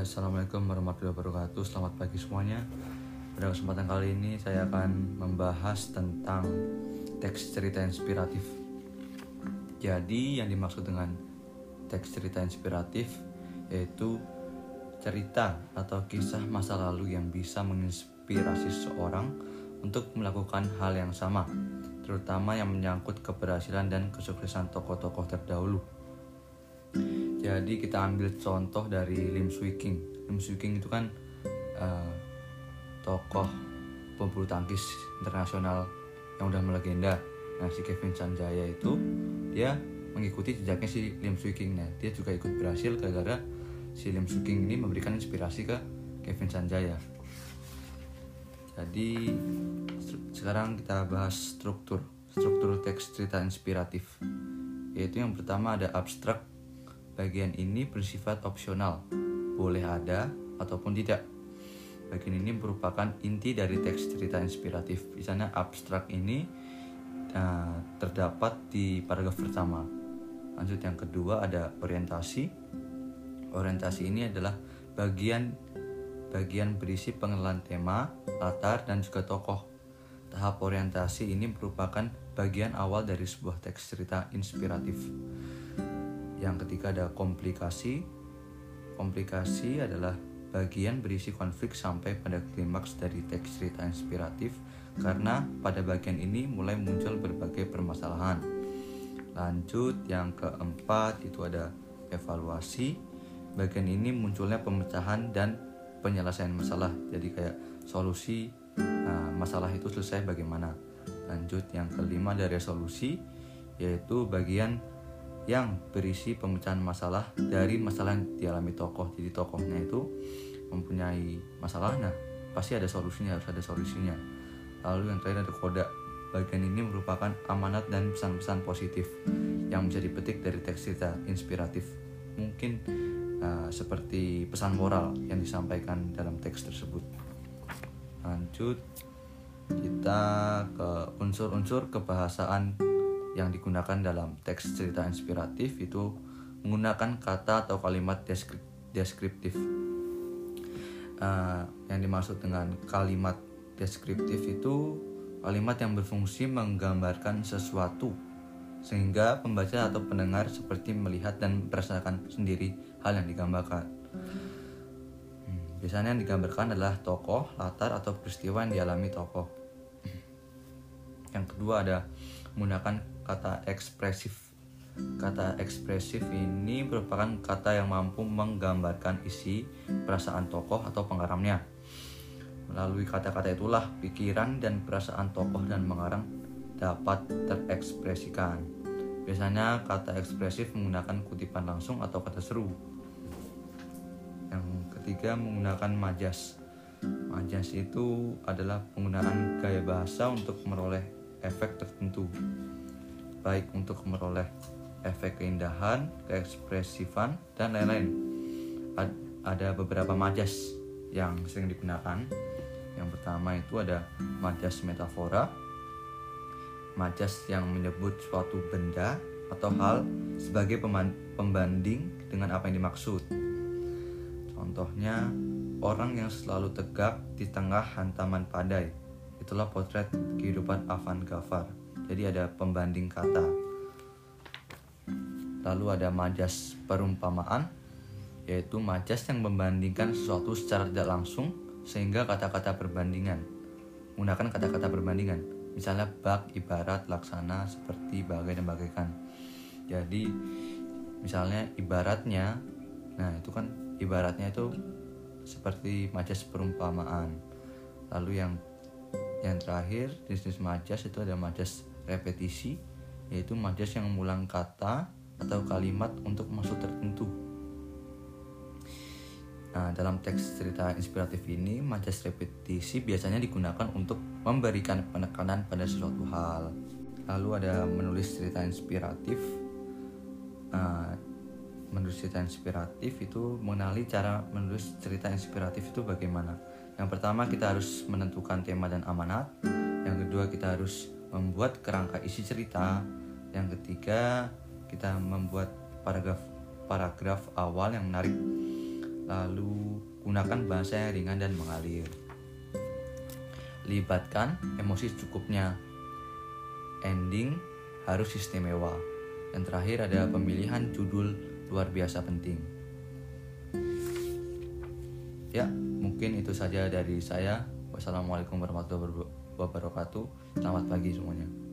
Assalamualaikum warahmatullahi wabarakatuh. Selamat pagi semuanya. Pada kesempatan kali ini saya akan membahas tentang teks cerita inspiratif. Jadi yang dimaksud dengan teks cerita inspiratif Yaitu cerita atau kisah masa lalu yang bisa menginspirasi seseorang Untuk melakukan hal yang sama Terutama yang menyangkut keberhasilan dan kesuksesan tokoh-tokoh terdahulu jadi kita ambil contoh dari Lim Swee King. Lim Swee King itu kan uh, tokoh pembulu tangkis internasional yang udah melegenda. Nah si Kevin Sanjaya itu dia mengikuti jejaknya si Lim Swee King. Nah dia juga ikut berhasil gara-gara si Lim Swee King ini memberikan inspirasi ke Kevin Sanjaya. Jadi sekarang kita bahas struktur struktur teks cerita inspiratif yaitu yang pertama ada abstrak Bagian ini bersifat opsional, boleh ada ataupun tidak. Bagian ini merupakan inti dari teks cerita inspiratif. Di sana abstrak ini uh, terdapat di paragraf pertama. Lanjut yang kedua ada orientasi. Orientasi ini adalah bagian bagian berisi pengenalan tema, latar, dan juga tokoh. Tahap orientasi ini merupakan bagian awal dari sebuah teks cerita inspiratif. Yang ketiga ada komplikasi. Komplikasi adalah bagian berisi konflik sampai pada klimaks dari teks cerita inspiratif karena pada bagian ini mulai muncul berbagai permasalahan. Lanjut yang keempat itu ada evaluasi. Bagian ini munculnya pemecahan dan penyelesaian masalah. Jadi kayak solusi nah, masalah itu selesai bagaimana. Lanjut yang kelima ada resolusi yaitu bagian yang berisi pemecahan masalah dari masalah yang dialami tokoh. Jadi tokohnya itu mempunyai masalah, nah pasti ada solusinya, harus ada solusinya. Lalu yang terakhir ada koda. Bagian ini merupakan amanat dan pesan-pesan positif yang menjadi petik dari teks cerita inspiratif. Mungkin uh, seperti pesan moral yang disampaikan dalam teks tersebut. Lanjut kita ke unsur-unsur kebahasaan yang digunakan dalam teks cerita inspiratif itu menggunakan kata atau kalimat deskriptif. Uh, yang dimaksud dengan kalimat deskriptif itu kalimat yang berfungsi menggambarkan sesuatu sehingga pembaca atau pendengar seperti melihat dan merasakan sendiri hal yang digambarkan. Hmm, biasanya yang digambarkan adalah tokoh, latar atau peristiwa yang dialami tokoh. Yang kedua ada menggunakan kata ekspresif. Kata ekspresif ini merupakan kata yang mampu menggambarkan isi perasaan tokoh atau pengarangnya. Melalui kata-kata itulah pikiran dan perasaan tokoh dan pengarang dapat terekspresikan. Biasanya kata ekspresif menggunakan kutipan langsung atau kata seru. Yang ketiga menggunakan majas. Majas itu adalah penggunaan gaya bahasa untuk meroleh efek tertentu baik untuk memperoleh efek keindahan, keekspresifan, dan lain-lain. Ad ada beberapa majas yang sering digunakan. Yang pertama itu ada majas metafora, majas yang menyebut suatu benda atau hal sebagai pembanding dengan apa yang dimaksud. Contohnya, orang yang selalu tegak di tengah hantaman padai. Itulah potret kehidupan Avan Gafar jadi ada pembanding kata. Lalu ada majas perumpamaan, yaitu majas yang membandingkan sesuatu secara tidak langsung sehingga kata-kata perbandingan. Menggunakan kata-kata perbandingan. Misalnya bak, ibarat, laksana, seperti, bagai, dan bagaikan. Jadi misalnya ibaratnya, nah itu kan ibaratnya itu seperti majas perumpamaan. Lalu yang yang terakhir jenis majas itu ada majas repetisi, yaitu majas yang mengulang kata atau kalimat untuk maksud tertentu. Nah, dalam teks cerita inspiratif ini, majas repetisi biasanya digunakan untuk memberikan penekanan pada sesuatu hal. Lalu ada menulis cerita inspiratif. Nah, menulis cerita inspiratif itu mengenali cara menulis cerita inspiratif itu bagaimana. Yang pertama kita harus menentukan tema dan amanat. Yang kedua kita harus membuat kerangka isi cerita. Yang ketiga, kita membuat paragraf paragraf awal yang menarik. lalu gunakan bahasa yang ringan dan mengalir. Libatkan emosi secukupnya. Ending harus istimewa. Dan terakhir ada pemilihan judul luar biasa penting. Ya mungkin itu saja dari saya. Wassalamualaikum warahmatullahi wabarakatuh. Selamat pagi semuanya